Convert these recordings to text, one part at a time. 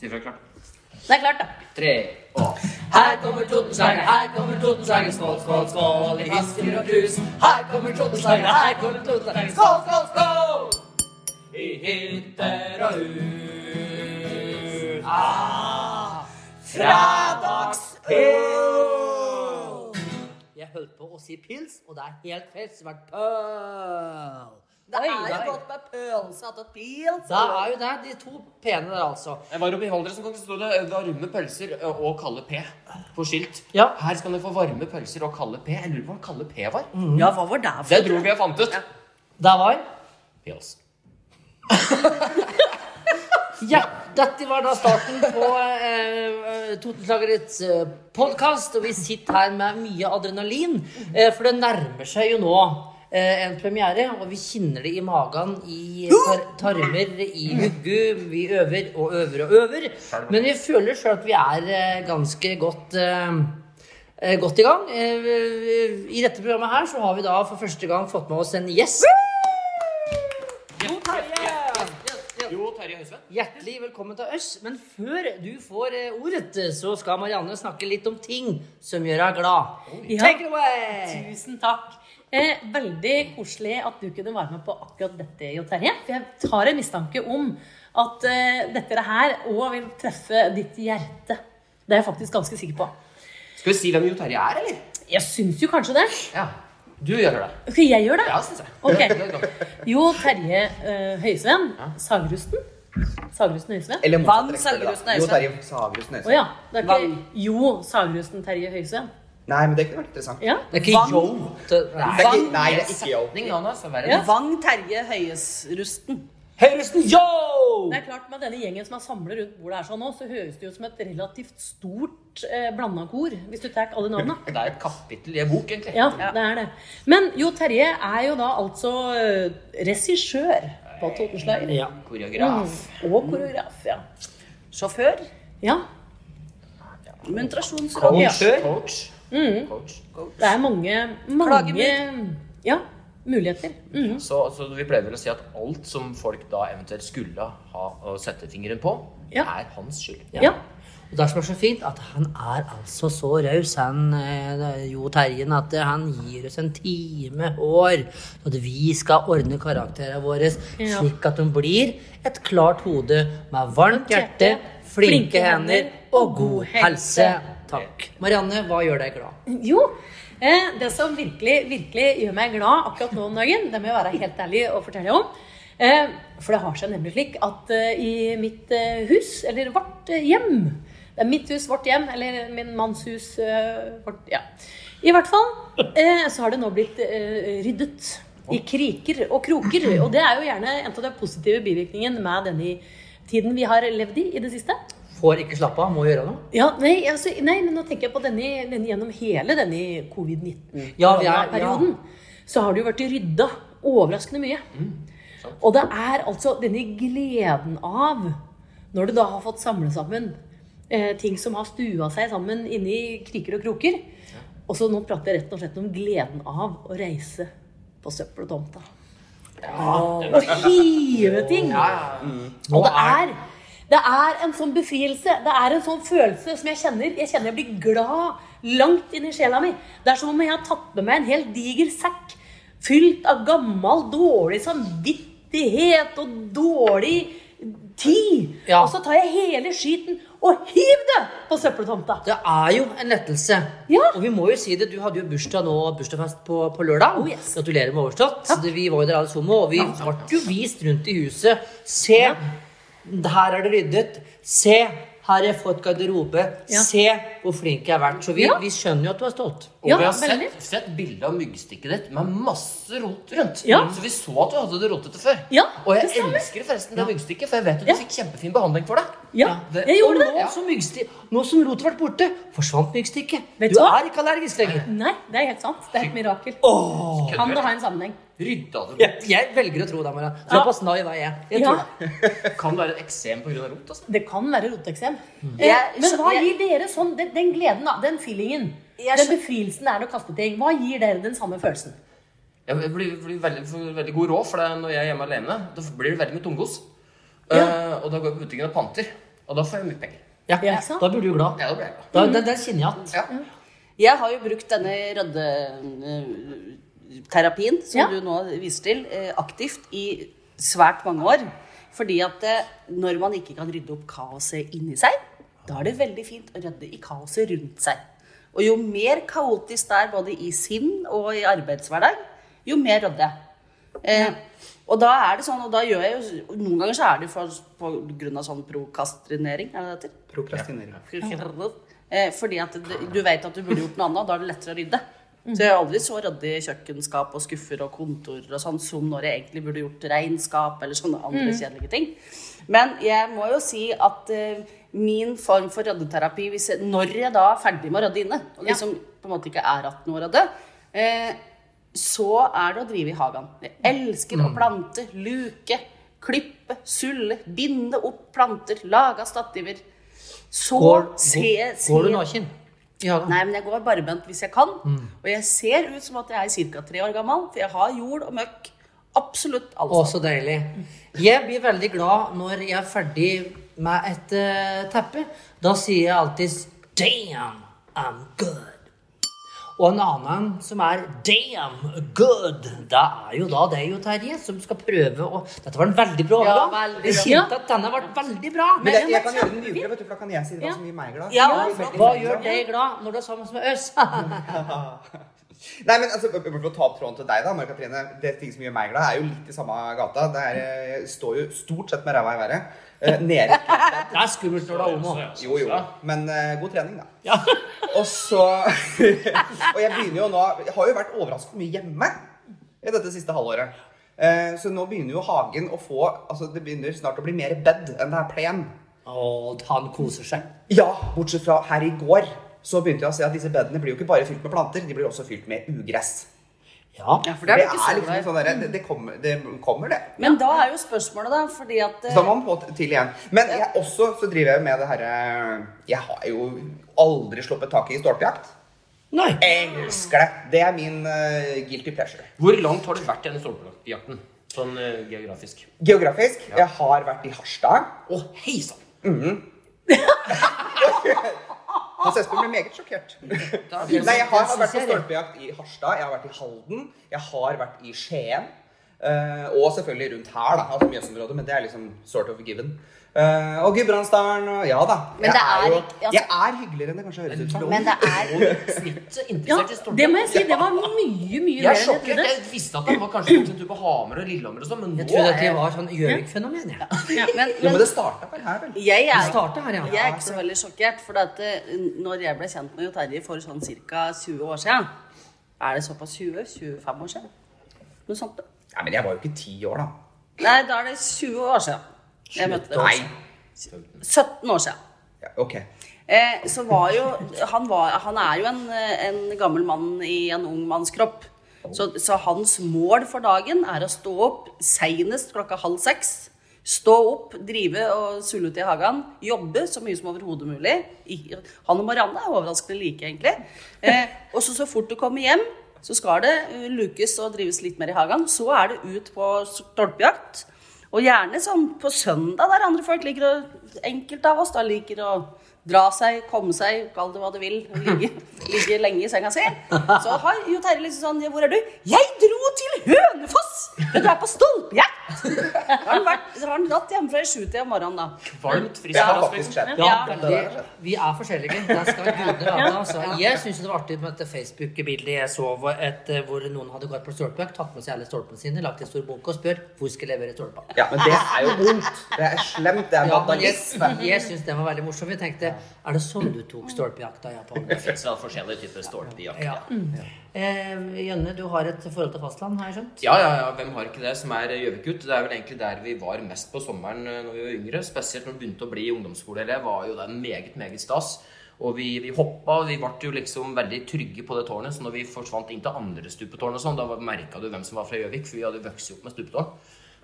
Si fra klart. Det er klart, da. Tre og Her kommer Totenslager, her kommer Totenslager, skål, skål, skål i flasker og krus. Her kommer Totenslager, her kommer Totenslager, skål, skål, skål! I hytter og hus. Ah, fredagsøl! Jeg holdt på å si pils, og det er helt feil. svart pøl. Det Oi, er jo oi. godt med pølse og pils. Det er jo det. De to p-ene der, altså. Jeg var oppe i en gang, så sto det 'varme pølser og kalde P' på skilt. Ja. Her skal dere få varme pølser og kalde P. Jeg lurer på hva kalde P var. Ja, hva var det for Det dro vi og fant ut. Det var Pils. Ja, dette var da starten på eh, Totenslagerets eh, podkast, og vi sitter her med mye adrenalin. Eh, for det nærmer seg jo nå eh, en premiere, og vi kjenner det i magen, i tar tarmer, i huggu. Vi øver og øver og øver. Men vi føler sjøl at vi er eh, ganske godt eh, eh, Godt i gang. Eh, I dette programmet her så har vi da for første gang fått med oss en gjest. Jo, Terje Høisven. Hjertelig velkommen til oss. Men før du får eh, ordet, så skal Marianne snakke litt om ting som gjør deg glad. Ja. Take it away! Tusen takk. Eh, veldig koselig at du kunne være med på akkurat dette, Jo Terje. For jeg tar en mistanke om at eh, dette her òg vil treffe ditt hjerte. Det er jeg faktisk ganske sikker på. Skal vi si hvem Jo Terje er, eller? Jeg syns jo kanskje det. Ja. Du gjør det. Ok, jeg gjør det? Ja, syns jeg. Ok. Jo Terje uh, Høysven. Sagrusten. Sagrusten Høysven. Eller Vann. Sagrusten, Jo Øystein. Terje Sagrusten Å Oh, ja. Det er ikke Vann. Jo Sagrusten Terje Høysven. Nei, men det kunne vært interessant. Ja. Det er ikke yo. Det Det er ikke, nei, det er ikke yo. Setning, da, nå, så være Ja. Vang Terje Høyesrusten. Høyresten yo! Det er klart Med denne gjengen som er samlet rundt bordet her sånn nå, så høres det ut som et relativt stort eh, blanda kor. Hvis du tar alle navnene. Det er et kapittel i en bok, egentlig. Ja, det er det. Men Jo Terje er jo da altså eh, regissør på Totenslager. Ja. Koreograf. Og koreograf, ja. Sjåfør. Ja, Muntrasjonsråd. Coach. Ja. Coach. Mm. Coach. det er mange, mange ja, muligheter. Mm. Så, så vi pleier vel å si at alt som folk da eventuelt skulle ha å sette fingeren på, Ja. er hans skyld. Ja. Og det som er så fint, at han er altså så raus, han eh, Jo Terjen, at han gir oss en time hår. Så at vi skal ordne karakterene våre Ja. slik at de blir et klart hode med varmt hjerte, flinke hender og god helse. Takk. Marianne, hva gjør deg glad? Jo, eh, det som virkelig, virkelig gjør meg glad akkurat nå om dagen, det må jeg være helt ærlig og fortelle om. Eh, for det har seg nemlig slik at eh, i mitt eh, hus, eller vårt eh, hjem Det er mitt hus, vårt hjem, eller min manns hus, eh, vårt Ja. I hvert fall eh, så har det nå blitt eh, ryddet i kriker og kroker. Og det er jo gjerne en av de positive bivirkningene med denne tiden vi har levd i i det siste. Får ikke slappe av, må gjøre noe. Ja, nei, altså, nei, men nå tenker jeg på denne, denne gjennom hele denne Ja, vi er- covid-19-perioden. Så har det jo vært rydda overraskende mye. Og det er altså denne gleden av, når du da har fått samle sammen eh, ting som har stua seg sammen inni kriker og kroker Og så nå prater jeg rett og slett om gleden av å reise på søppeltomta. Og hive ting. Og det er, det er en sånn befrielse. Det er en sånn følelse som jeg kjenner. Jeg kjenner jeg blir glad langt inn i sjela mi. Det er som om jeg har tatt med meg en helt diger sekk fylt av gammel, dårlig samvittighet og dårlig tid. Ja. Og så tar jeg hele skiten og hiver det på søppeltomta. Det er jo en lettelse. Ja. Og vi må jo si det, du hadde jo bursdag nå, bursdagsfest på, på lørdag. Oh, yes. Gratulerer med overstått. Takk. Vi var jo der alle sammen, og vi ble jo vist rundt i huset. Se, her er det ryddet. Se, her har jeg fått garderobe. Ja. Se hvor flink jeg har vært. Så vi, Ja. vi skjønner jo at du er stolt. Og Ja, vi har sett, sett bilde av myggstikket ditt med masse rot rundt. Ja. Så vi så at du hadde det rotete før. Ja, og jeg det elsker forresten det myggstikket, for jeg vet at Ja. du fikk kjempefin behandling for det. Ja, det- jeg gjorde og det. nå som, myggsti- nå som rotet ble borte, forsvant myggstikket. Du du er ikke allergisk lenger. Nei, det er helt sant. Det er et mirakel. Oh, Kan det ha en sammenheng? Rydda du Jeg, jeg velger å tro det, Mara. Såpass nai er jeg. jeg Ja, det. Kan det være et eksem pga. rot? altså? det kan være roteksem. Mm. Eh, Men hva gir dere sånn, den, den gleden, da, den feelingen, Jeg den befrielsen det er å kaste ting, hva gir dere den samme følelsen? Jeg blir, blir veldig, veldig god råd, for det er når jeg er hjemme alene, da blir det veldig mye tunggos. Ja. Uh, og da går jeg på butikken og panter. Og da får jeg mye penger. Ja, Ja. Da blir du glad. Ja, da blir jeg glad. Da, den, den kjenner jeg at. Ja. Jeg har jo brukt denne røddeterapien som Ja. du nå viser til, eh, aktivt i svært mange år. Fordi at eh, når man ikke kan rydde opp kaoset inni seg, da er det veldig fint å rydde i kaoset rundt seg. Og jo mer kaotisk det er både i sinn og i arbeidshverdag, jo mer rydder jeg. Eh, og da er det sånn, og da gjør jeg jo Noen ganger så er det for, på grunn av sånn prokastrinering, er det det heter? Prokrastinering. Ja. fordi at du- du vet at du burde gjort noe annet, og da er det lettere å rydde. Så jeg er aldri så redd i kjøkkenskap og skuffer og kontorer og sånn som når jeg egentlig burde gjort regnskap eller sånne andre kjedelige ting. Men jeg må jo si at uh, min form for ryddeterapi, jeg, når jeg da er ferdig med å rydde inne, og liksom på en måte ikke er igjen noe å rydde, uh, så er det å drive i hagen. Jeg elsker å plante, luke, klippe, sulle, binde opp planter, lage stativer. Så Går, se, går, se går du naken? Hagen? Nei, men jeg går barbent hvis jeg kan. Og jeg ser ut som at jeg er ca. tre år gammel, for jeg har jord og møkk absolutt alle Å, så deilig. Jeg blir veldig glad når jeg er ferdig med et uh, teppe. Da sier jeg alltid 'damn, I'm good'. Og en annen som er 'damn good', det er jo da det jo Terje som skal prøve å Dette var en veldig bra Ja, overgang. veldig bra. kjente at denne ble veldig bra. Men det, jeg kan gjøre den mykere, vet du, for da kan jeg si det Ja. som gjør meg glad. Ja, Hva gjør deg glad når du er sammen med oss? Nei, men altså, For å ta opp tråden til deg, da, Marie-Katrine. Det ting som gjør meg glad, er jo litt i samme gata. Det er, eh, jeg står jo stort sett med ræva i været. eh, Nede Det er skummelt når det er homo. Jo, jo. Men eh, god trening, da. Og så Og jeg begynner jo nå Jeg har jo vært overrasket mye hjemme i dette siste halvåret. Eh, så nå begynner jo hagen å få Altså, det begynner snart å bli mer bed enn det er plen. Og han koser seg. Ja, bortsett fra her i går. Så begynte jeg å se at disse bedene blir jo ikke bare fylt med planter, de blir også fylt med ugress. Ja. Ja, for det er det ikke er liksom sånn der, det, det, kommer, det kommer, det. Men da er jo spørsmålet, da, fordi at Så da må man på til igjen. Men jeg også så driver jeg med det herre Jeg har jo aldri sluppet taket i stolpejakt. Nei. Jeg Elsker det. Det er min uh, guilty pleasure. Hvor langt har du vært i denne stolpejakten? Sånn uh, geografisk. Geografisk. Jeg har vært i Harstad. Å, hei sann! Hans Espen ble meget sjokkert. Nei, jeg har, vært på stolpejakt i Harstad, jeg har vært i Halden, jeg har vært i Skien. eh, og selvfølgelig rundt her, da. Altså Mjøsområdet, men det er liksom sort of given. Eh, og Gudbrandsdalen og Ja da. Men jeg det er jo ikke- altså- Jeg er hyggeligere enn det kanskje høres ut som. Men det er Snitt så interessert i det må jeg si. Det var mye, mye Jeg mer er enn jeg trodde. Jeg visste at han var kanskje en tur på Hamar og Lillehammer og sånn, men Jeg nå trodde er at det jeg var sånn Gjøvik-fenomen. jeg. Men, Ja, men men det starta vel her, vel? jeg er, her, ja. jeg er ikke så veldig sjokkert, for at eh, når jeg ble kjent med Jo Terje for sånn ca. 20 år siden Er det såpass 20-25 år siden? Noe sånt. Ja, men jeg var jo ikke ti år, da. Nei, da er det 20 år siden jeg møtte det Nei. 17 år siden. Ja, ok. Eh, så var jo han, var, han er jo en, en gammel mann i en ung manns kropp. Så, så hans mål for dagen er å stå opp seinest klokka halv seks. Stå opp, drive og sulle ut i hagen. Jobbe så mye som overhodet mulig. Han og Marianne er overraskende like, egentlig. Eh, og så så fort du kommer hjem, så skal det lukes og drives litt mer i hagen. Så er det ut på stolpejakt. Og gjerne sånn på søndag, der andre folk liker å Enkelte av oss da liker å dra seg, komme seg, kall det hva du vil, ligge, ligge lenge i senga si. Så har jo Terje liksom sånn Hvor er du? Jeg dro til Hønefoss! For du er på stolpejakt! Har han vært, så har han dratt hjemmefra i sjutida om morgenen, da. Kvalmt faktisk skjedd. Ja, Ja. veldig. Vi er forskjellige. Der skal gudene vite. Altså. Jeg syns det var artig med dette Facebook-bildet jeg så et, eh, hvor noen hadde gått på stolpejakt, tatt med seg alle stolpene sine, lagt en stor bunke og spør hvor skal jeg levere stolpa. Ja, men det er jo vondt. Det er slemt. Det er Ja, jeg, vandalisme. jeg syns den var veldig morsom. Vi tenkte, er det sånn du tok stolpejakta? Ja, på Det fins forskjellige typer stolpejakt. ja. Eh, Jønne, du har et forhold til fastland, har jeg skjønt? Ja, ja, ja, hvem har ikke det som er Gjøvik-gutt? Det er vel egentlig der vi var mest på sommeren eh, når vi var yngre. Spesielt når vi begynte å bli ungdomsskoleelev, var jo det meget, meget stas. Og vi, vi hoppa, vi ble jo liksom veldig trygge på det tårnet. Så når vi forsvant inn til andre stupetårn og sånn, da merka du hvem som var fra Gjøvik, for vi hadde vokst opp med stupetårn.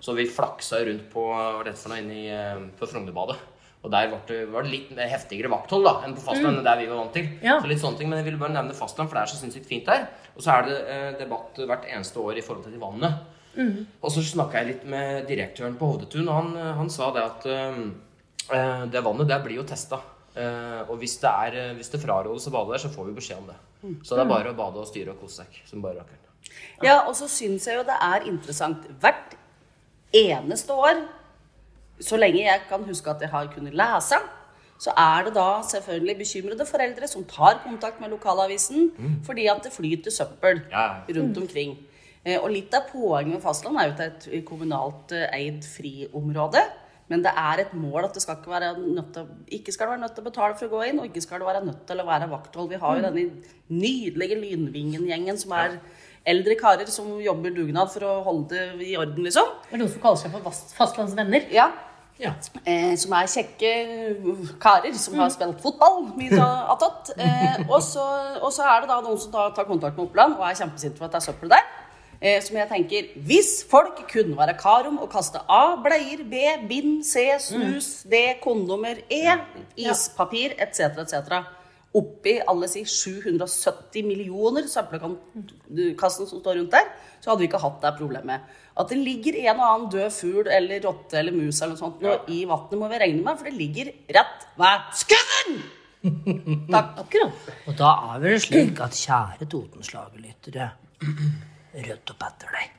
Så vi flaksa rundt på er for noe, inne i, eh, på Frognerbadet. Og der var det, var det litt heftigere vakthold da, enn på fastlandet, der vi var vant til. Ja. Så litt sånne ting, Men jeg ville bare nevne fastland, for det er så sinnssykt fint der. Og så er det eh, debatt hvert eneste år i forhold til de vannet. Og så snakka jeg litt med direktøren på Hovdetun, og han, han sa det at eh, Eh, det vannet det blir jo testa. Uh, og hvis det, er, eh, hvis det frarådes å bade der, så får vi beskjed om det. Så det er bare å bade og styre og kose seg. Som bare rakkeren. Ja, og så syns jeg jo det er interessant hvert eneste år, så lenge jeg kan huske at jeg har kunnet lese, så er det da selvfølgelig bekymrede foreldre som tar kontakt med lokalavisen fordi at det flyter søppel Ja. rundt omkring. Eh, Og litt av poenget med fastland er jo at det er et kommunalt eh, eid friområde. Men det er et mål at det skal ikke være nødt til, ikke skal være nødt til å betale for å gå inn, og ikke skal det være nødt til å være vakthold. Vi har jo denne nydelige Lynvingen-gjengen som er eldre karer som jobber dugnad for å holde det i orden, liksom. Det er noen som kaller seg for fastlandsvenner. Ja, Ja. eh, som er kjekke karer som har spilt fotball mye attåt. Eh, og, så- og så er det da noen som tar, tar kontakt med Oppland og er kjempesinte for at det er søppel der. Eh, som jeg tenker, Hvis folk kunne være karom og kaste A, bleier, B, bind, C, snus, D, kondomer, E, ispapir etc., etc. Oppi alle si 770 millioner søppelkassen som står rundt der, så hadde vi ikke hatt det problemet. At det ligger en og annen død fugl eller rotte eller mus eller noe sånt nå i vannet, må vi regne med, for det ligger rett ved skauen! Takk. Akkurat. Og da er vel det slik at kjære Totenslagerlyttere, rødt opp etter deg.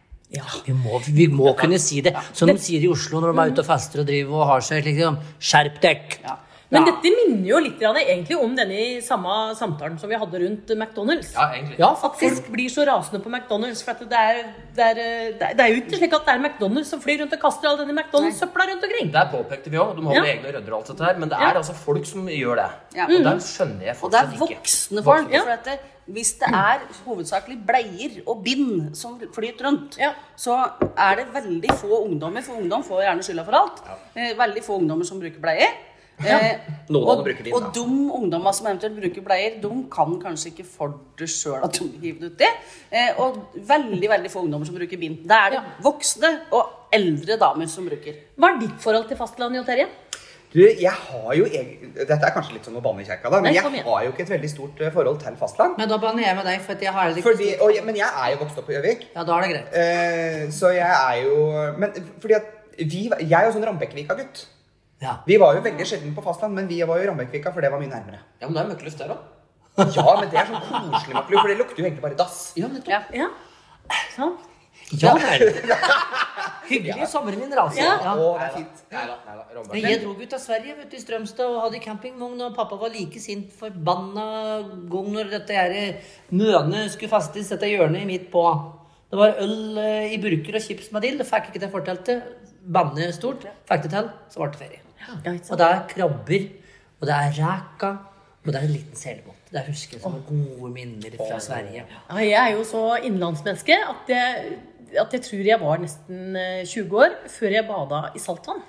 Vi, må, vi må kunne si det. Som de sier i Oslo når de er ute og fester og driver og har seg liksom Skjerp dere! Ja. Men dette minner jo litt egentlig om denne samme samtalen som vi hadde rundt McDonald's. Ja, egentlig. Ja, At folk blir så rasende på McDonald's. For at det, er, det, er, det er- jo ikke slik at det er McDonald's som flyr rundt og kaster all denne McDonald's-søpla rundt omkring. Det påpekte vi òg. De holder Ja. egne rødder og alt dette her. Men det Ja. er altså folk som gjør det. Ja. Og der skjønner jeg Og det er ikke. voksne folk. Ja. For at det, hvis det er hovedsakelig bleier og bind som flyter rundt, Ja. så er det veldig få ungdommer, for ungdom får gjerne skylda for alt, ja. veldig få ungdommer som bruker bleier. Eh, Noen av og, bruker din, og de ungdommer som eventuelt bruker bleier, de kan kanskje ikke for det sjøl at de hiver det uti. Eh, og veldig veldig få ungdommer som bruker bind. Det er det voksne og eldre damer som bruker. Hva er ditt forhold til fastlandet, Jo Terje? Du, jeg har jo egen... Dette er kanskje litt som å banne i kjerka, da, men jeg har jo ikke et veldig stort eh, forhold til fastland. Men da banner jeg med deg, for at jeg har det ikke Fordi, og, men jeg er jo vokst opp på Gjøvik, Ja, da er det greit. eh, så jeg er jo Men fordi at vi, jeg er jo sånn Rambekkvika-gutt. Ja. Vi var jo veldig sjelden på fastland, men vi var jo i Rambekkvika, for det var mye nærmere. Ja, men det er møkkeluft der òg. Ja, men det er sånn koselig makler, for det lukter jo egentlig bare dass. Ja, nettopp. Ja. Ja. Sånn. Ja vel. Hyggelig sommermineraler. Ja. Ja. Å, det er fint. Neida, neida. Jeg dro ut av Sverige vet du, i Strømstad og hadde campingvogn, og pappa var like sint forbanna gang når dette her mønet skulle festes, dette hjørnet midt på. Det var øl eh, i burker og chips med dill. Det fikk ikke det fortalt til. Banne stort. Fikk det til, så ble det ferie. Ja, Og det er krabber, og det er ræka, og det er en liten selbåt. Det husker jeg som gode minner fra Sverige. Ja, jeg er jo så innenlandsmenneske at jeg, at jeg tror jeg var nesten eh, 20 år før jeg bada i saltvann.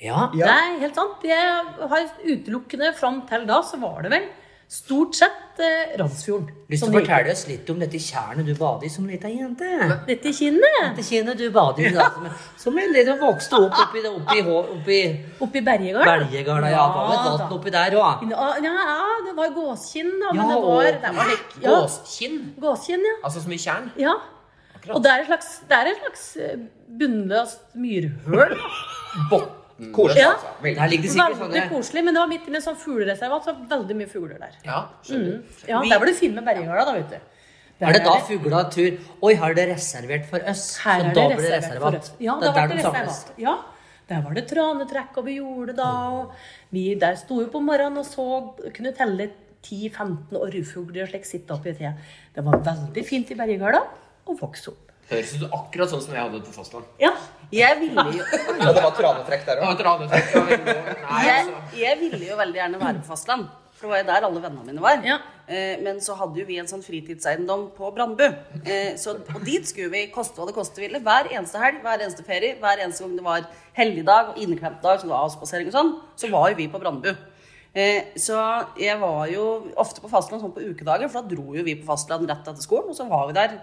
Ja, Ja. Det er helt sant. Jeg har utelukkende fram til da så var det vel stort sett eh, Randsfjorden. Lyst til å fortelle oss litt om dette tjernet du badet i som lita jente? Dette kinnet Dette kinnet du badet i da, som, en liten vokste opp oppi, oppi, oppi oppi Bergegard. Belgegarda. Ja, det var vann oppi der òg. Ja, ja, det var gåskinn, da. Men Ja, det var, det var ja, Gåskinn. gåskinn, ja. Altså som i tjern. ja. Og det er et slags, er et slags eh, bunnløst myrhøl. Koselig, Ja. altså. Veldig. Der ligger det sikkert Veldig sånne koselig, men det var midt inne i en sånn fuglereservat, så veldig mye fugler der. Ja, skjønner. Ja, Der var det fint med Bergegard, da, vet du. Der Er det da fugla tur Oi, har det reservert for oss? Her Så da det blir det oss. Ja, Det er var der det de samles. Ja, der var det tranetrekk over jordet da, og vi der sto jo på morgenen og så, kunne telle 10-15 orrfugler og slik sitte oppi treet. Det var veldig fint i Bergegarda å vokse opp. Høres ut akkurat sånn som jeg hadde det på fastland. Ja, Jeg ville jo Ja, det var tranetrekk der Ja, òg. ja. Nei, jeg, altså. jeg ville jo veldig gjerne være på fastland. For det var jo der alle vennene mine var. Ja. Eh, men så hadde jo vi en sånn fritidseiendom på Brandbu. Eh, så, og dit skulle vi koste hva det koste ville. Hver eneste helg, hver eneste ferie, hver eneste gang det var helligdag og inneklemt dag, så det var avspasering og sånn, så var jo vi på Brandbu. Eh, så jeg var jo ofte på fastland sånn på ukedager, for da dro jo vi på fastland rett etter skolen, og så var vi der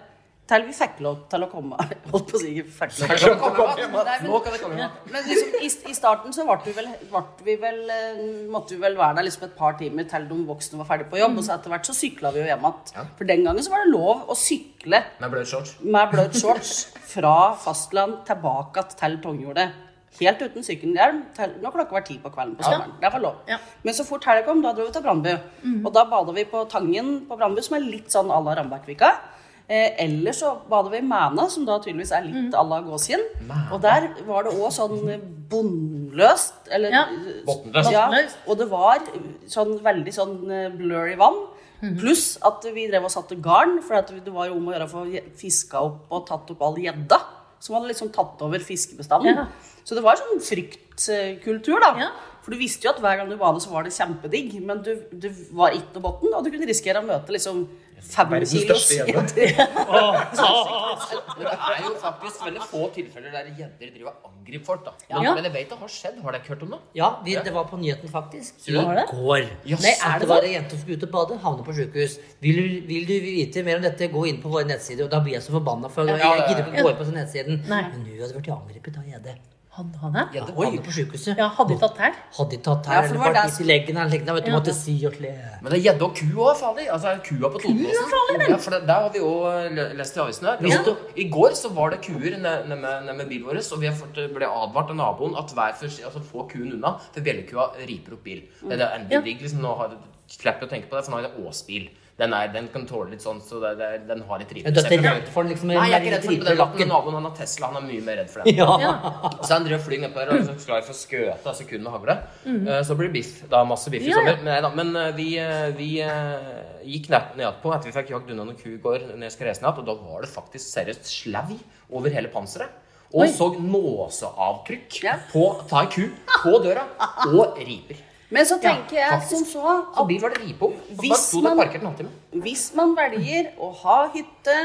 til vi fikk lov til å komme. Holdt på å si fikk lov til å komme. Nå kan det komme men liksom, i, i starten så ble vi vel, ble vi vel, eh, måtte vi vel være der liksom et par timer til de voksne var ferdige på jobb. Og så etter hvert så sykla vi jo hjem igjen. For den gangen så var det lov å sykle Med bløt shorts. med bløt shorts fra fastland tilbake til Tongjordet. helt uten sykkelhjelm når klokka var ti på kvelden på sommeren. Det var lov. Ja. Men så fort helga kom, da dro vi til Brandbu. Og da bada vi på Tangen på Brandbu, som er litt sånn à la Rambergvika. Eh, eller så bader vi i Mæna, som da tydeligvis er litt à la Gåsien. Og der var det òg sånn bunnløst. Eller Ja. Botnløst. Ja, og det var sånn veldig sånn eh, blurry vann. Pluss at vi drev og satte garn, for at det var jo om å gjøre å få fiska opp og tatt opp all gjedda. Som hadde liksom tatt over fiskebestanden. Ja. Så det var sånn fryktkultur, da. Ja. For du visste jo at hver gang du badet, så var det kjempedigg, men du, du var ikke noe bunn, og du kunne risikere å møte liksom fem Verdens kilos største gjedde. gjedder. Det er jo faktisk veldig få tilfeller der gjedder driver og angriper folk. da. Men, Ja. men jeg vet det har skjedd. Har dere ikke hørt om det? Ja, vi, det var på nyheten faktisk. I går. Yes. Nei, er det det var sant? ei jente som skulle ut og bade, havner på sjukehus. Vil, du- vil du vite mer om dette, gå inn på våre nettsider. Og da blir jeg så forbanna, for jeg gidder ikke gå inn på sånn nettsiden. Nei. Men nå hadde vært angrepet av gjedde. Hadde han det? Gjedde havnet på sykehuset. Ja, hadde de tatt her? Hadde de tatt Ja, her, for eller vært det litt i leggen her, leggen vet du, Ja. måtte si og kle. Men det er gjedde og ku òg farlig. Altså kua på Totenåsen. Ja, for det, der har vi jo lest i avisene. Vi Ja. I går så var det kuer nede med, bilen vår, og vi har fått, ble advart av naboen at hver for, altså, få kuen unna, for bjellekua riper opp bil. Det er det endelig Ja. digg, liksom, nå har, slipper å tenke på det, for nå er det åsbil. Den, er, den kan tåle litt sånn, så det, det, den har litt Ja, riper. Du er ikke jeg redd for den liksom Nei, jeg er ikke redd for den lakken? Naboen han har Tesla, han er mye mer redd for den. Ja. Så han driver og flyr nedpå der og er så klar for å skøte altså kun med hagle. Eh, Så blir det biff. Da masse biff i Ja, sommer. Men, nei da, men eh, vi, eh, vi gikk ned, ned på etter vi fikk jagd unna noen ku i går når jeg skal reise ned, og da var det faktisk seriøst slau over hele panseret. Og Oi. så nåseavtrykk Ja. på ta ei ku på døra og riper. Men så tenker jeg som så at Så var det ripom. Hvis man- hvis man velger å ha hytte,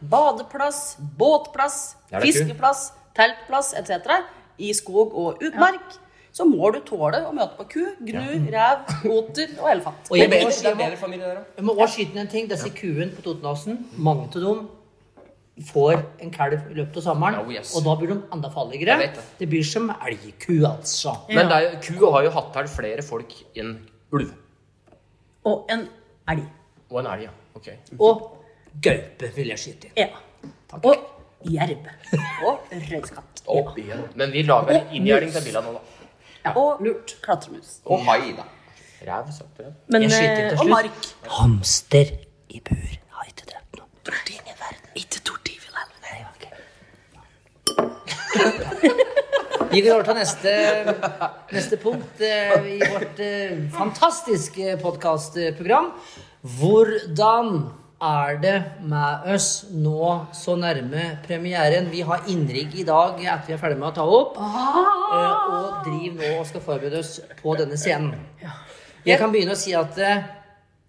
badeplass, båtplass, Ja, fiskeplass, teltplass etc. i skog og utmark, så må du tåle å møte på ku, gnu, rev, oter og elefant. Og. Jeg må også skyte inn en ting. Disse kuene på Totenåsen, mange av dem får en kalv i løpet av sommeren. Oh, yes. Og da blir de enda farligere. Det. Det blir som elgku, altså. Men det er ku har jo hatt her flere folk enn ulv. Og en elg. Og en elg, ja. Ok. Og Gaupe vil jeg skyte inn. ja. Og jerv. Og røyskatt. Opp igjen. Men vi lager inngjerding til bilen nå, da. Og lurt klatremus. Og hai, da. Ræv, sagt det. Men Jeg skyter til slutt. Og mark. Hamster i bur har ikke drept noen. Ikke tortivel. Vi går over til neste, neste punkt eh, i vårt eh, fantastiske podkastprogram. Hvordan er det med oss nå så nærme premieren? Vi har innrigg i dag etter vi er ferdig med å ta opp. eh, Og driver nå og skal forberede oss på denne scenen. Jeg kan begynne å si at jeg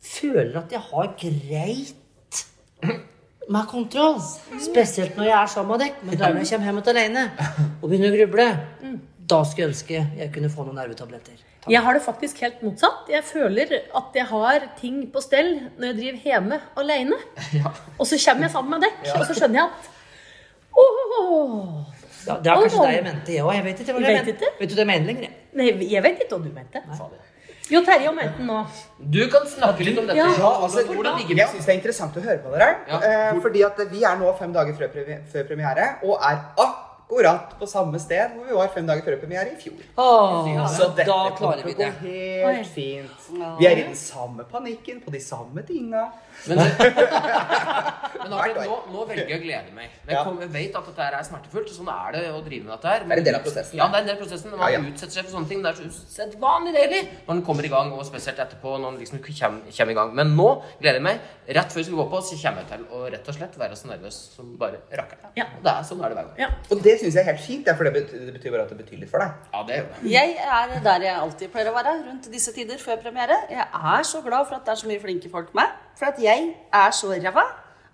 føler at jeg har greit med kontroll. Spesielt når jeg er sammen med dere. Men da jeg kommer hjem alene og begynner å gruble, da skulle jeg ønske jeg kunne få noen nervetabletter. Takk. Jeg har det faktisk helt motsatt. Jeg føler at jeg har ting på stell når jeg driver hjemme alene. Og så kommer jeg sammen med dere, og så skjønner jeg at oh, Ja, det er kanskje det jeg mente, jeg òg. Jeg vet ikke hva Du jeg mente. Vet du jeg mener lenger? jeg? Nei, jeg vet ikke hva du mente. Jo, Terje og mente den nå. Du kan snakke litt om dette. Ja. Ja, altså, Hvordan jeg syns det er interessant å høre på dere. Ja. Eh, fordi at vi er nå fem dager før, premi før premiere, og er akkurat på samme sted hvor vi var fem dager før premiere i fjor. Åh, Så dette da kommer klarer vi å gå det. Helt fint. Vi er i den samme panikken, på de samme tinga. Men, men akkurat nå, nå velger jeg å glede meg. Men jeg, kom, jeg vet at dette er smertefullt. Sånn er det å drive med dette her. Det er en del av prosessen. Ja, det er en del av prosessen. Man Ja, ja. utsetter seg for sånne ting. Det er så usedvanlig deilig når den kommer i gang, og spesielt etterpå når den liksom kommer, kommer i gang. Men nå gleder jeg meg. Rett før vi skal gå på, så kommer jeg til å rett og slett være så nervøs som bare rakkeren. Ja. Og Det er sånn er det hver gang. Ja. Og det syns jeg er helt fint, for det betyr, det betyr bare at det betyr litt for deg. Ja, det er jo det. Jeg er der jeg alltid pleier å være rundt disse tider før premiere. Jeg er så glad for at det er så mye flinke folk med. For at jeg er så ræva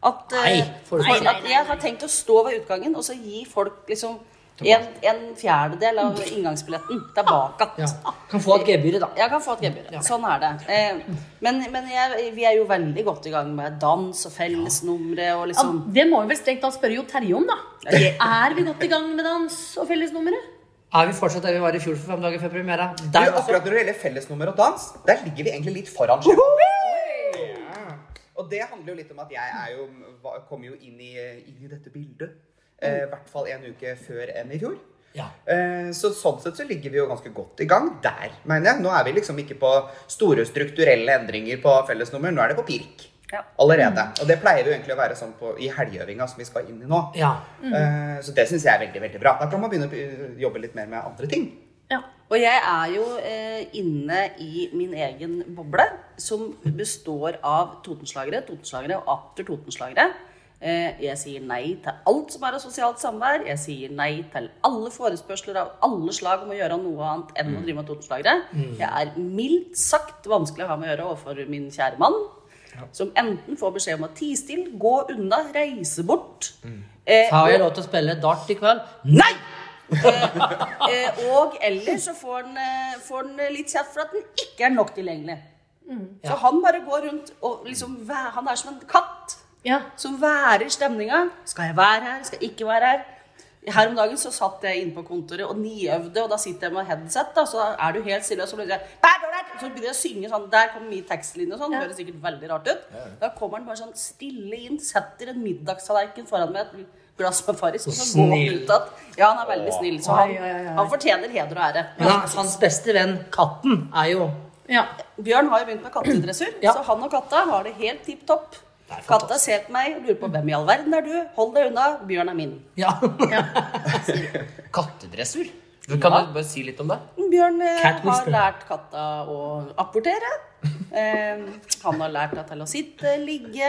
at, eh, Nei, at jeg har tenkt å stå ved utgangen og så gi folk liksom en, en fjerdedel av inngangsbilletten tilbake. Ja. Kan få et gebyr, da. Ja, kan få et gebyr. Sånn er det. Eh, men men jeg, vi er jo veldig godt i gang med dans og fellesnumre og Ja, liksom det må vi vel strengt tatt spørre jo Terje om, da. Er vi godt i gang med dans og fellesnumre? Er vi fortsatt der vi var i fjor for fem dager før premiera? Akkurat når det gjelder fellesnummer og dans, der ligger vi egentlig litt foran skjemaet. Og det handler jo litt om at jeg er jo, kom jo inn i, inn i dette bildet. eh, I hvert fall en uke før enn i fjor. Ja. Eh, Så sånn sett så ligger vi jo ganske godt i gang der, mener jeg. Nå er vi liksom ikke på store strukturelle endringer på fellesnummer, nå er det på pirk. Ja. Allerede. Og det pleier jo egentlig å være sånn på, i helgeøvinga som vi skal inn i nå. Ja. Eh, Så det syns jeg er veldig veldig bra. Da kan man begynne å eh, jobbe litt mer med andre ting. Ja. Og jeg er jo eh, inne i min egen boble, som består av Totenslagere, Totenslagere og atter Totenslagere. Eh, jeg sier nei til alt som er av sosialt samvær. Jeg sier nei til alle forespørsler av alle slag om å gjøre noe annet enn å drive med Totenslagere. Jeg er mildt sagt vanskelig å ha med å gjøre overfor min kjære mann. Som enten får beskjed om å tie stille, gå unna, reise bort. Eh, Har jeg lov til å spille dart i kveld? Nei! Eh, og eller så får han, eh, får han litt kjeft for at den ikke er nok tilgjengelig. Så han bare går rundt og liksom Han er som en katt Ja. som værer stemninga. Skal jeg være her? Skal jeg ikke være her? Her om dagen så satt jeg inne på kontoret og niøvde, og da sitter jeg med headset, da, så er du helt stille, og så blir det Så begynner jeg å synge sånn, der kommer min tekstlinje og sånn, Ja. høres sikkert veldig rart ut. Da kommer han bare sånn stille inn, setter en middagstallerken foran meg, glass med Farris, og så går han ut igjen. Ja, han er veldig snill, så han, Oi, oi, oi. han fortjener heder og ære. Men han- hans beste venn, katten, er jo ja. Bjørn har jo begynt med kattedressur, Ja. så han og katta har det helt tipp topp. Katta ser på meg og lurer på hvem i all verden er du? Hold deg unna, Bjørn er min. Ja. Kattedressur? Du Kan du bare si litt om det? Bjørn eh, Cat har lært katta å apportere. Eh, han har lært henne til å sitte, ligge.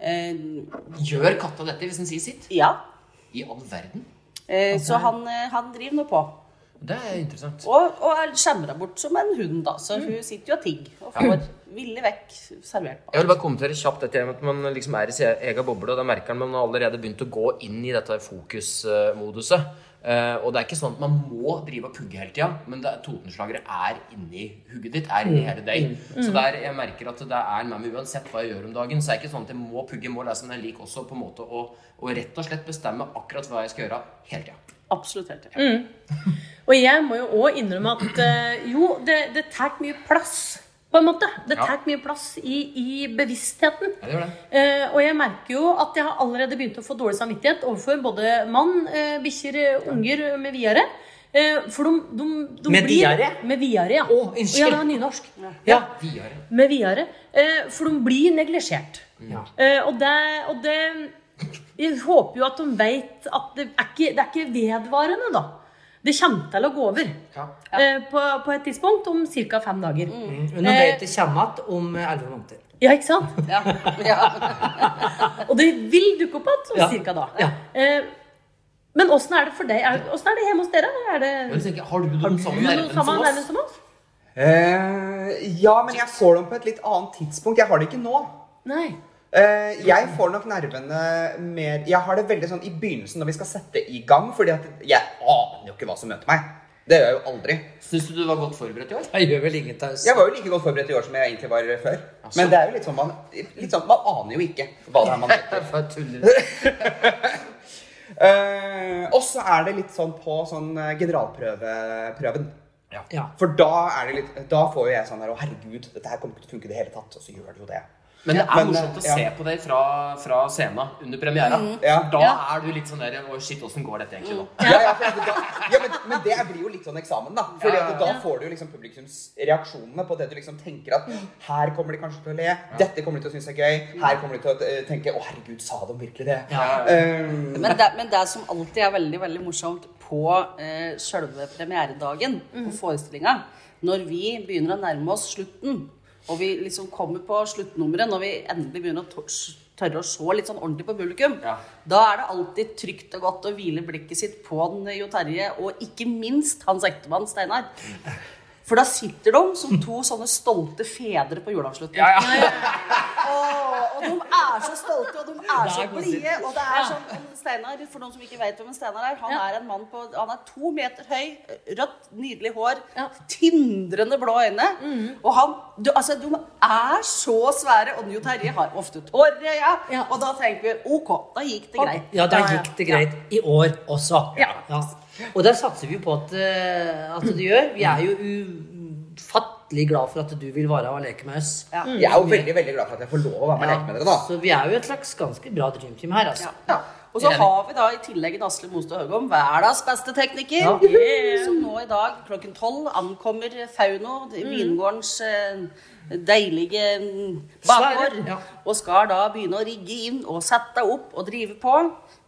Eh, Gjør katta dette hvis den sier sitt? ja. I all verden? Eh, så han, eh, han driver nå på. Det er interessant. Og, og er skjemra bort som en hund, da. Så hun sitter jo og tigger og får ville vekk servert. Jeg vil bare kommentere kjapt dette at man liksom er i sin egen boble, og da merker man at man allerede begynt å gå inn i dette fokusmoduset. Eh, og det er ikke sånn at man må drive og pugge hele tida, men er, totenslagere er inni hugget ditt, er inni hele deg. Så der jeg merker at det er med meg uansett hva jeg gjør om dagen. Så er det ikke sånn at jeg må pugge, må lese, men jeg liker også på en måte å, å rett og slett bestemme akkurat hva jeg skal gjøre hele tida. Absolutt hele tida. Mm. Og jeg må jo òg innrømme at eh, jo, det, det tar mye plass, på en måte. Det Ja. tar mye plass i, i bevisstheten. Ja, det det. Eh, og jeg merker jo at jeg har allerede begynt å få dårlig samvittighet overfor både mann, eh, bikkjer, eh, unger med videre. Eh, for de, de, de Med blir diaré? Med videre, ja. Å, unnskyld. Ja, det var nynorsk. ja. viare. Med videre. Eh, for de blir neglisjert. Ja. Eh, og, det, og det Jeg håper jo at de vet at det er ikke, det er ikke vedvarende, da. Det kommer til å gå over Ja. eh, på, på et tidspunkt om ca. fem dager. Men nå vet det kommer igjen om elleve måneder. Ja, ikke sant? Ja. ja. Og det vil dukke opp igjen om Ja. cirka da. Ja. Eh, men åssen er det for deg? Er, er det hjemme hos dere? Er det, tenker, har du har noen du samme noe nerven som oss? Eh, ja, men jeg får dem på et litt annet tidspunkt. Jeg har det ikke nå. Nei. Eh, jeg får nok nervene mer Jeg har det veldig sånn i begynnelsen når vi skal sette i gang, fordi at jeg aner jo ikke hva som møter meg. Det gjør jeg jo aldri. Syns du du var godt forberedt i år? Jeg gjør vel ingen taus. Jeg var jo like godt forberedt i år som jeg egentlig var før. Men det er jo litt sånn man, litt sånn, man aner jo ikke hva det er man møter. Tuller. Eh, og så er det litt sånn på sånn eh, generalprøveprøven. Ja. For da er det litt Da får jo jeg sånn her Å, herregud, dette her kommer ikke til å funke i det hele tatt. Og så gjør det jo det. Men det er Men, morsomt å ja. se på deg fra, fra scenen under premiera. Ja. Da Ja. er du litt sånn der Å, shit, åssen går dette egentlig nå? Ja, ja, da, ja men, men det blir jo litt sånn eksamen, da. Fordi Ja, at ja, da får du jo liksom publikumsreaksjonene på det du liksom tenker at her kommer de kanskje til å le, dette kommer de til å synes er gøy, her kommer de til å eh, tenke å herregud, sa de virkelig det? Ja. Um, Men det, men det som alltid er veldig veldig morsomt på eh, selve premieredagen på forestillinga, når vi begynner å nærme oss slutten, og vi liksom kommer på sluttnummeret, når vi endelig begynner å tørre å se litt sånn ordentlig på publikum, Ja. da er det alltid trygt og godt å hvile blikket sitt på den, Jo Terje, og ikke minst hans ektemann Steinar. For da sitter de som to sånne stolte fedre på juleavslutning. Ja, ja. og, og de er så stolte, og de er er så blide. Og det er sånn Steinar, for noen som ikke vet hvem Steinar er, han Ja. er en mann på Han er to meter høy, rødt, nydelig hår, Ja. tindrende blå øyne. Og han du, Altså, de er så svære. Og Njo Terje har ofte tårer i øya. Ja. Og da tenker vi OK, da gikk det greit. Ja, da gikk det greit. I år også. Ja. Og der satser vi jo på at, eh, at du gjør. Vi er jo ufattelig glad for at du vil være og leke med oss. Ja. jeg er jo veldig veldig glad for at jeg får lov å være med og leke med dere, da. Så vi er jo et slags ganske bra dreamteam her, altså. Ja. Og så har vi da i tillegg Asle Mostad Høgom, hverdags beste tekniker, Ja. som nå i dag klokken tolv ankommer Fauno, vingårdens eh, deilige mm, bakgård, ja. og skal da begynne å rigge inn og sette opp og drive på.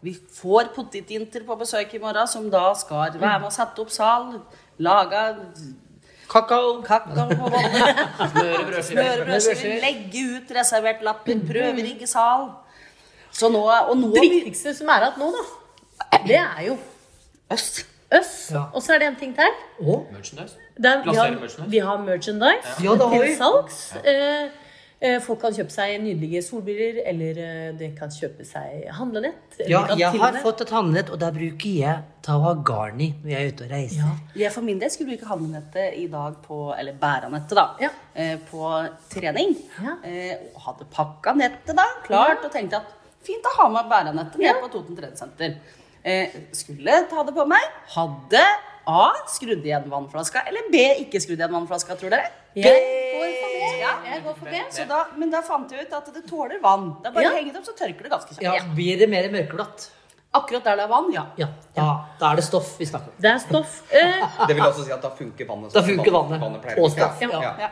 Vi får potetinter på besøk i morgen, som da skal være med og sette opp sal, lage Kakao. kakao på båndet. Smøre brødskiver. Smøre brødskiver, legge ut reservert lapper, prøverigge sal. Så nå, og nå Det viktigste som er igjen nå, da, det er jo oss. øss. Ja. Og så er det en ting til. Merchandise. Det er, vi, har, merchandise. vi har merchandise Ja, det har vi. til salgs. Eh, eh, folk kan kjøpe seg nydelige solbriller, eller eh, de kan kjøpe seg handlenett. Ja, jeg har fått et handlenett, og der bruker jeg ta og ha garn i når jeg er ute og reiser. Ja. Jeg for min del skulle bruke handlenettet i dag på Eller bæranettet, da. Ja. eh, På trening. Ja. Eh, og hadde pakka nettet, da. Klart. Og tenkte at fint å ha med bæranettet ned på Toten treningssenter. Eh, skulle ta det på meg. Hadde A. Skrudd igjen vannflaska. Eller B. Ikke skrudd igjen vannflaska, tror dere. Jeg går for B. Ja. Jeg går for B. Da, men da fant jeg ut at det tåler vann. Det er bare Ja. å henge det opp, så tørker det ganske kjapt. Ja, Blir det mer mørkeblått? Akkurat der det er vann, ja. Ja, da, da er det stoff vi snakker om. Det er stoff. Eh, Det vil også si at da funker vannet. Da funker vannet. vannet. å Og stoff, Ja. ja. ja.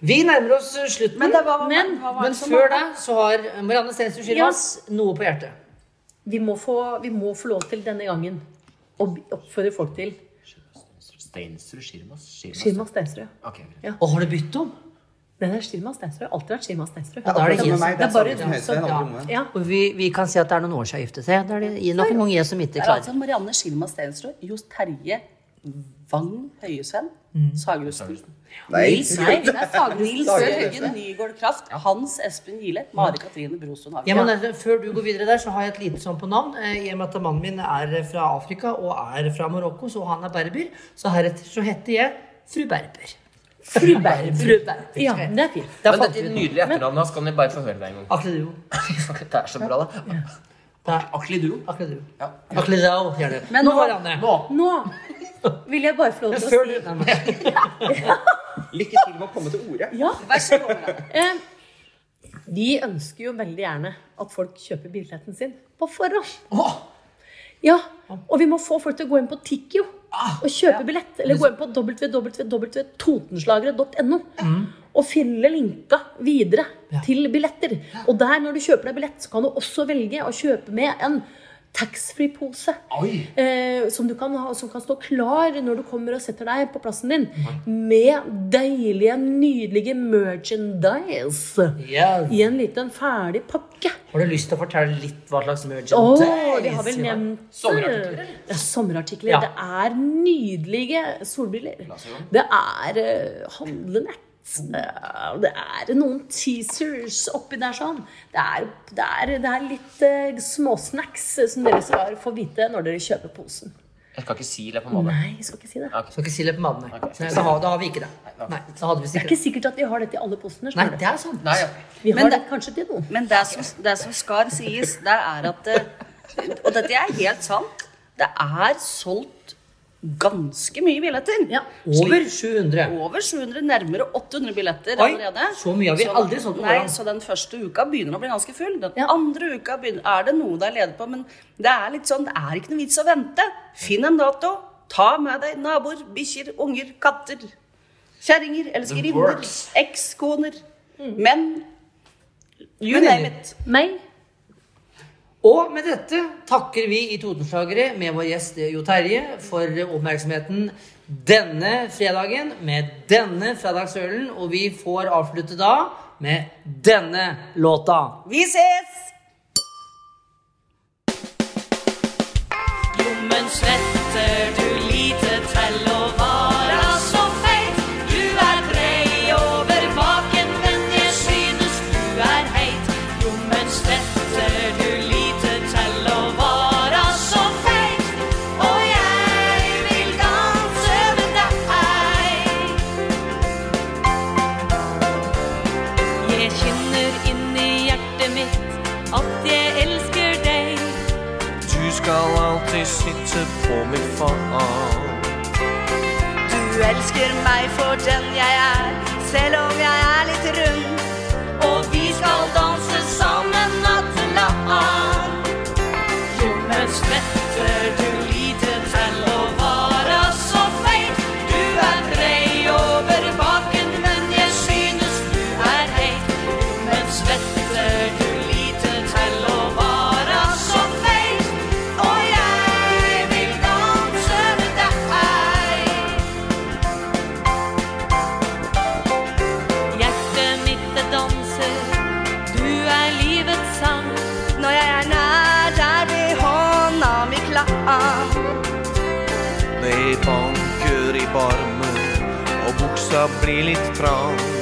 Vi nærmer oss slutten. Men det var, Men- men, var Men før da det så har Marianne Stensrud Schirmas noe på hjertet. vi, må få, vi må få lov til denne gangen å bi- oppfordre folk til Steinsrud, Skirmas, Skirmas. Skirma Stensrud. Okay. Ja. Og har du byttet om? Den er Skirma Stensrud. Har alltid vært Skirma Stensrud. Ja, da er det Akkurat meg, Det er bare som du som- alle. Ja. Vi, vi kan si at det er noen år siden jeg giftet seg. Det er det nok en gang jeg som ikke Det er altså Marianne Skirma Stensrud, Johs Terje Wang Høyesvenn, Nei. Nils, nei, det er Sager- Nils. Høgen Nygaard Kraft, Hans Espen Gile, Mari Katrine Brosund Ja, men eh, Før du går videre der, så har jeg et lite sånn på navn. Eh, I og med at mannen min er fra Afrika og er fra Marokko, så han er berber. Så heretter så heter jeg fru Berber. Fru Berber. Fru Berber. Ja, det er fint. Men fant dette vi ut. nydelige etternavnet hans kan jeg bare få høre det en gang. Det er så bra, da. Det er Akliduo. Akleduo. Ja. Akledao, gjerne. Men nå, nå- Marianne. Nå vil jeg bare få lov til å si Nei, nei. Lykke til med å komme til orde. Ja. Vær så god. Eh, vi ønsker jo veldig gjerne at folk kjøper billetten sin på forhånd. Ja, og vi må få folk til å gå inn på Tikkio og kjøpe billett. Eller gå inn på www.totenslagere.no og fylle linka videre til billetter. Og der, når du kjøper deg billett, så kan du også velge å kjøpe med en taxfree-pose. Eh, som, du kan som kan stå klar når du kommer og setter deg på plassen din. Med deilige, nydelige merchandise. yeah. I en liten ferdig pakke. Har du lyst til å fortelle litt hva slags merchandise? oh, vi har vel nevnt Sommerartikler. Ja, sommerartikler. Ja. Det er nydelige solbriller. Det er uh, handlenett. Eh, Det er noen teasers oppi der sånn. Det er, det er, det er litt uh, småsnacks som dere skal få vite når dere kjøper posen. Jeg skal ikke si det på en. Nei, jeg skal ikke si det. Skal ikke si det på mannen. Nei, da, har, da har vi ikke det. Nei, da hadde vi Det er ikke sikkert at vi har dette i alle posene. Nei, det er sant. Nei, ja. Vi har det- det kanskje til noen. Men det som, det som skal sies, det er at eh, Og dette er helt sant. Det er solgt ganske mye billetter. Ja. Over 700. Over 700, nærmere 800 billetter Oi, allerede. så mye har vi Så- aldri sånn Nei, så den første uka begynner å bli ganske full. Den Ja. andre uka begynner, er det noe det er ledig på, men det er litt sånn, det er ikke noe vits å vente. Finn en dato. Ta med deg naboer, bikkjer, unger, katter, kjerringer, elskerinner, ekskoner, menn. You Men name it. Meg? Og med dette takker vi i Totenslagere med vår gjest Jo Terje for oppmerksomheten denne fredagen med denne fredagsølen. Og vi får avslutte da med denne låta. Vi ses! Jommen sletter du lite til å vara barmen, og buksa blir litt trang.